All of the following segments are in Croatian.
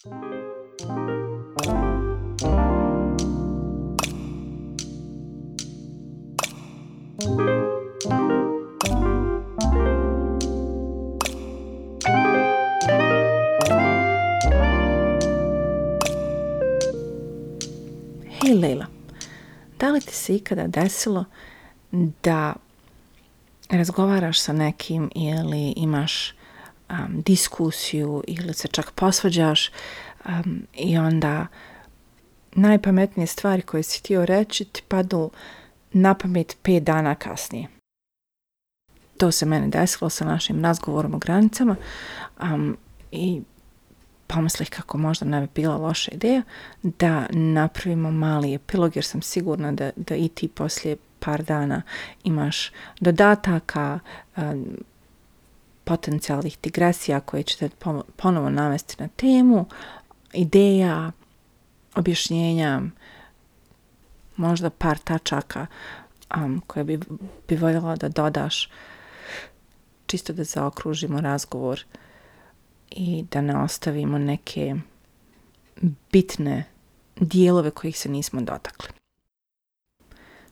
Hej Leila, da li ti se ikada desilo da razgovaraš sa nekim ili imaš um, diskusiju ili se čak posvađaš um, i onda najpametnije stvari koje si htio reći ti padnu na pamet pet dana kasnije. To se mene desilo sa našim razgovorom o granicama um, i pomislih kako možda ne bi bila loša ideja da napravimo mali epilog jer sam sigurna da, da i ti poslije par dana imaš dodataka, um, potencijalnih digresija koje ćete ponovo navesti na temu, ideja, objašnjenja, možda par tačaka um, koje bi, bi voljela da dodaš čisto da zaokružimo razgovor i da ne ostavimo neke bitne dijelove kojih se nismo dotakli.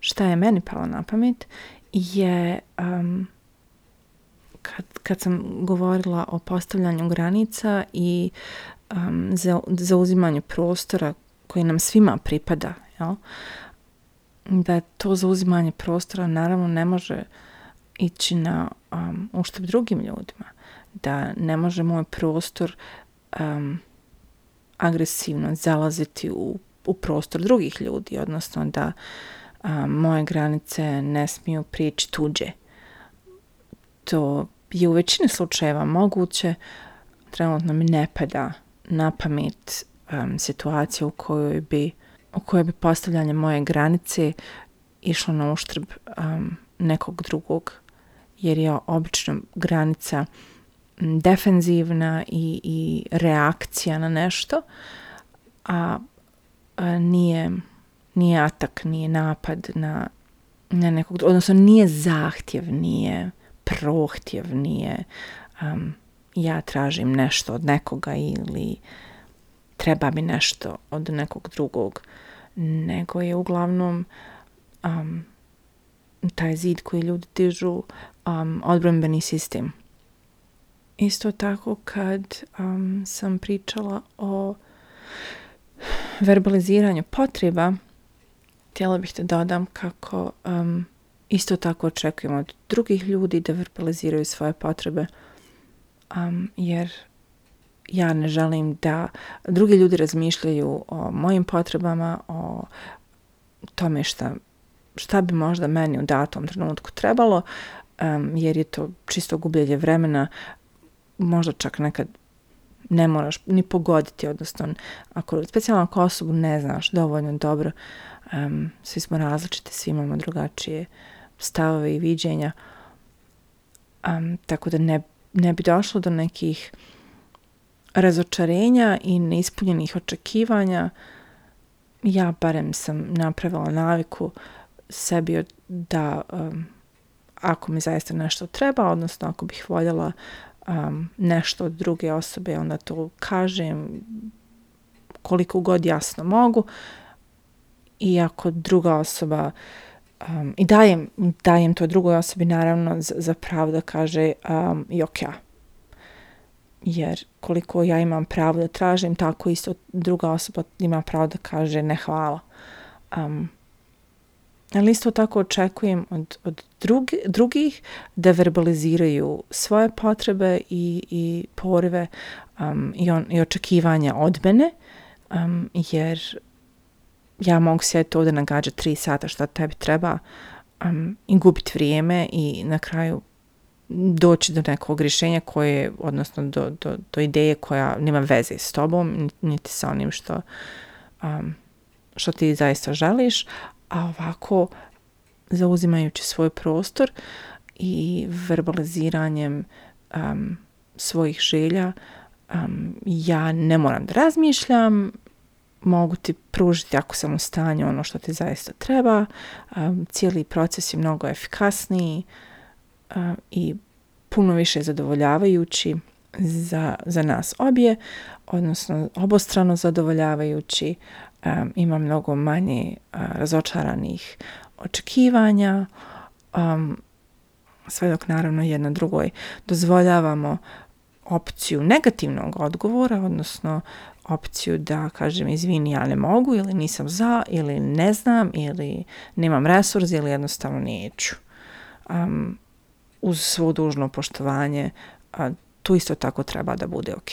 Šta je meni palo na pamet je um, kad, kad sam govorila o postavljanju granica i um, za, zauzimanju prostora koji nam svima pripada, jel? da to zauzimanje prostora naravno ne može ići na um, uštep drugim ljudima. Da ne može moj prostor um, agresivno zalaziti u, u prostor drugih ljudi, odnosno da um, moje granice ne smiju prijeći tuđe. To je u većini slučajeva moguće, trenutno mi ne pada na pamet um, situacija u kojoj bi u kojoj bi postavljanje moje granice išlo na uštrb um, nekog drugog jer je obično granica defenzivna i, i reakcija na nešto, a, a nije, nije atak, nije napad na, na nekog, odnosno nije zahtjev, nije prohtjev, nije um, ja tražim nešto od nekoga ili treba mi nešto od nekog drugog, nego je uglavnom um, taj zid koji ljudi dižu um, odbrambeni sistem. Isto tako kad um, sam pričala o verbaliziranju potreba, htjela bih da dodam kako um, isto tako očekujemo od drugih ljudi da verbaliziraju svoje potrebe, um, jer ja ne želim da drugi ljudi razmišljaju o mojim potrebama, o tome šta, šta bi možda meni u datom trenutku trebalo, um, jer je to čisto gubljenje vremena, možda čak nekad ne moraš ni pogoditi, odnosno ako specijalno ako osobu ne znaš dovoljno dobro, um, svi smo različiti, svi imamo drugačije stavove i viđenja, um, tako da ne, ne bi došlo do nekih razočarenja i neispunjenih očekivanja, ja barem sam napravila naviku sebi da um, ako mi zaista nešto treba, odnosno ako bih voljela um, nešto od druge osobe, onda to kažem koliko god jasno mogu. I ako druga osoba um, i dajem, dajem to drugoj osobi naravno za, za pravo da kaže um, i ok, jer koliko ja imam pravo da tražim, tako isto druga osoba ima pravo da kaže ne hvala. Um, ali isto tako očekujem od, od drugi, drugih da verbaliziraju svoje potrebe i, i porive um, i, on, i očekivanja od mene, um, jer ja mogu sjediti ovdje nagađa tri sata šta tebi treba um, i gubiti vrijeme i na kraju doći do nekog rješenja koje, odnosno do, do, do ideje koja nema veze s tobom, niti sa onim što, um, što ti zaista želiš, a ovako zauzimajući svoj prostor i verbaliziranjem um, svojih želja um, ja ne moram da razmišljam mogu ti pružiti ako sam u stanju ono što ti zaista treba. Um, cijeli proces je mnogo efikasniji uh, i puno više zadovoljavajući za, za nas obje, odnosno obostrano zadovoljavajući, um, ima mnogo manje uh, razočaranih očekivanja, um, sve dok naravno jedna drugoj dozvoljavamo opciju negativnog odgovora, odnosno opciju da kažem izvini ja ne mogu ili nisam za ili ne znam ili nemam resurs ili jednostavno neću. Um, uz svo dužno poštovanje a, tu isto tako treba da bude ok.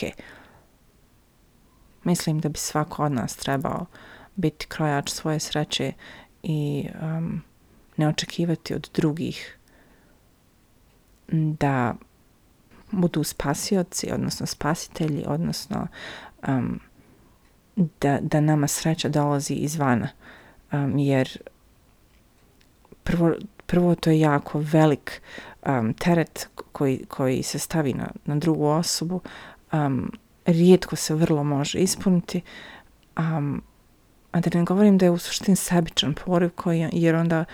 Mislim da bi svako od nas trebao biti krojač svoje sreće i um, ne očekivati od drugih da budu spasioci, odnosno spasitelji, odnosno um, da, da nama sreća dolazi izvana. Um, jer prvo, prvo to je jako velik um, teret koji, koji se stavi na, na drugu osobu. Rijetko se vrlo može ispuniti. A da ne govorim da je u suštini sebičan poriv koji, jer onda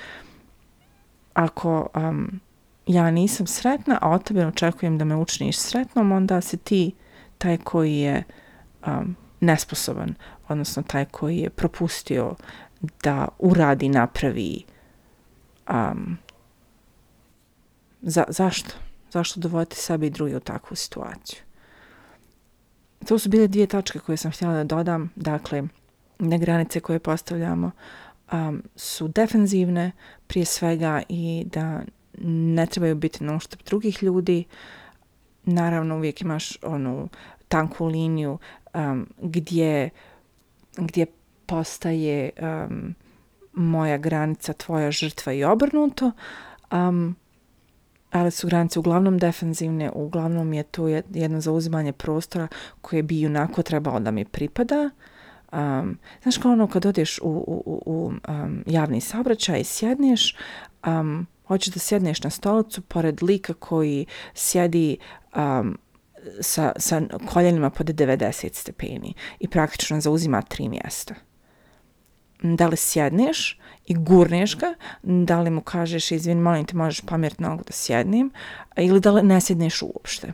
ako um, ja nisam sretna, a od tebe očekujem da me učiniš sretnom, onda si ti taj koji je um, nesposoban, odnosno taj koji je propustio da uradi, napravi. Um, za, zašto? Zašto dovoditi sebi i drugi u takvu situaciju? To su bile dvije tačke koje sam htjela da dodam. Dakle, ne granice koje postavljamo um, su defenzivne prije svega i da ne trebaju biti na uštrb drugih ljudi. Naravno, uvijek imaš onu tanku liniju um, gdje, gdje postaje um, moja granica tvoja žrtva i obrnuto, um, ali su granice uglavnom defensivne, uglavnom je to jedno zauzimanje prostora koje bi onako trebalo da mi pripada. Um, znaš kao ono kad odeš u, u, u, u um, javni saobraćaj i sjedneš, um, hoćeš da sjedneš na stolicu pored lika koji sjedi um, sa, sa koljenima pod 90 stepeni i praktično zauzima tri mjesta. Da li sjedneš i gurneš ga, da li mu kažeš izvin, molim te, možeš pomjeriti nogu da sjednim, ili da li ne sjedneš uopšte.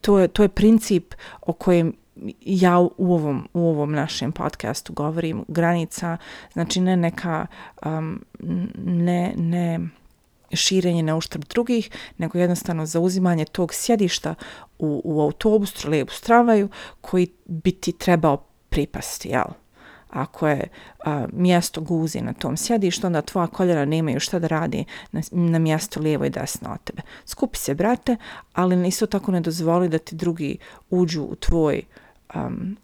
To je, to je princip o kojem ja u ovom, u ovom našem podcastu govorim, granica, znači ne neka, um, ne, ne, širenje na uštrb drugih, nego jednostavno zauzimanje tog sjedišta u, u autobusu, trolejbusu, tramvaju koji bi ti trebao pripasti, jel? Ako je a, mjesto guzi na tom sjedištu, onda tvoja koljera nemaju šta da radi na, na mjesto lijevo i desno od tebe. Skupi se, brate, ali isto tako ne dozvoli da ti drugi uđu u tvoj um,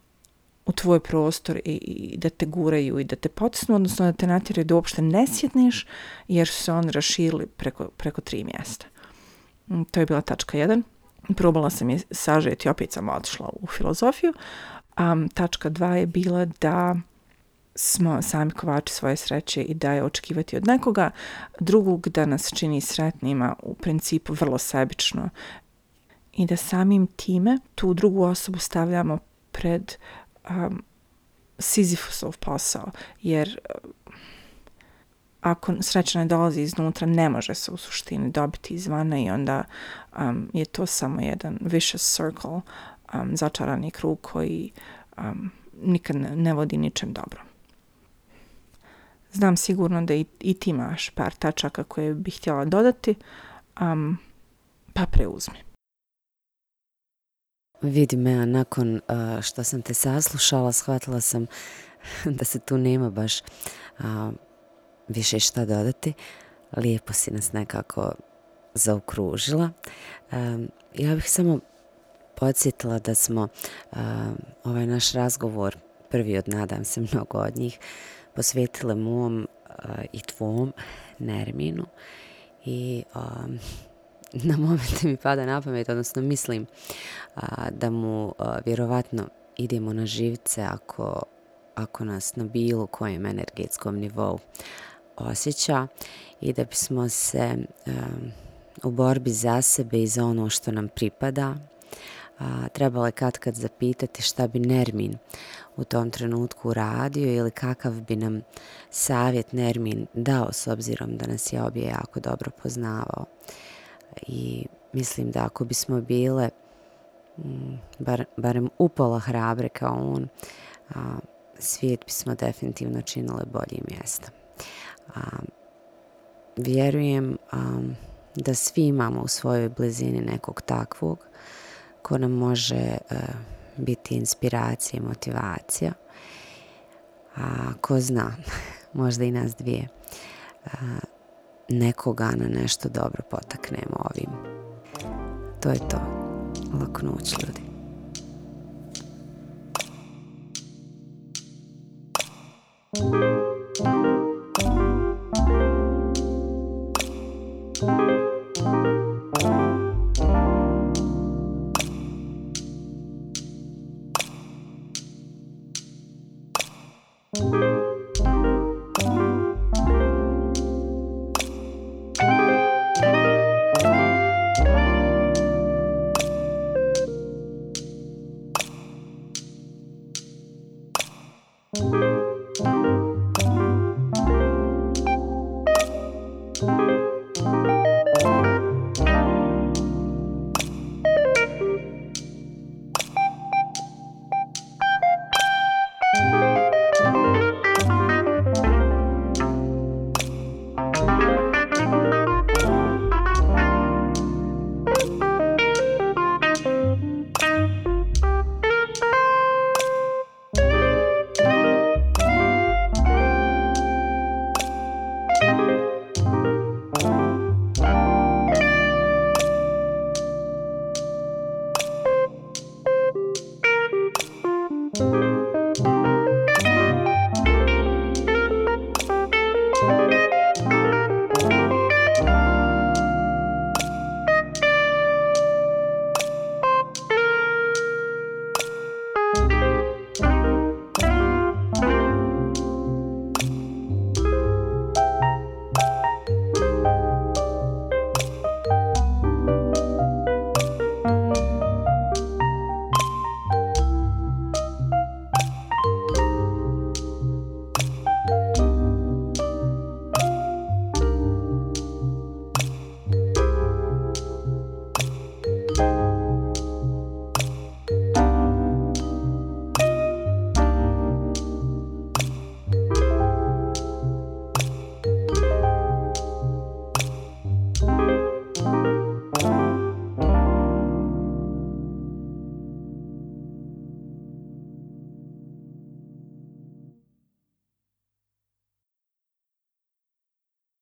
u tvoj prostor i, i da te guraju i da te potisnu, odnosno da te natjeraju da uopšte ne sjedneš, jer su se on raširili preko, preko tri mjesta. Mm, to je bila tačka 1. Probala sam je sažeti, opet sam otišla u filozofiju. Um, tačka 2 je bila da smo sami kovači svoje sreće i da je očekivati od nekoga drugog da nas čini sretnima u principu vrlo sebično i da samim time tu drugu osobu stavljamo pred um, Sizifusov posao, jer um, ako sreća ne dolazi iznutra, ne može se u suštini dobiti izvana i onda um, je to samo jedan vicious circle, um, začarani krug koji um, nikad ne vodi ničem dobro. Znam sigurno da i, i ti imaš par tačaka koje bih htjela dodati, um, pa preuzmi. Vidi me, a nakon uh, što sam te saslušala, shvatila sam da se tu nema baš uh, više šta dodati. Lijepo si nas nekako zaokružila. Ja bih samo podsjetila da smo ovaj naš razgovor, prvi od nadam se mnogo od njih, posvetile mom i tvom Nerminu i um, na momente mi pada na pamet, odnosno mislim a, da mu a, vjerovatno idemo na živce ako, ako nas na bilo kojem energetskom nivou osjeća i da bismo se a, u borbi za sebe i za ono što nam pripada trebalo je kad kad zapitati šta bi Nermin u tom trenutku radio ili kakav bi nam savjet Nermin dao s obzirom da nas je obje jako dobro poznavao i mislim da ako bismo bile mm, bar, barem upola hrabre kao on, a, svijet bismo definitivno činile bolji mjesta. A, vjerujem a, da svi imamo u svojoj blizini nekog takvog ko nam može e, biti inspiracija i motivacija. A ko zna, možda i nas dvije, nekoga na nešto dobro potaknemo ovim. To je to. Laku noć, ljudi. Música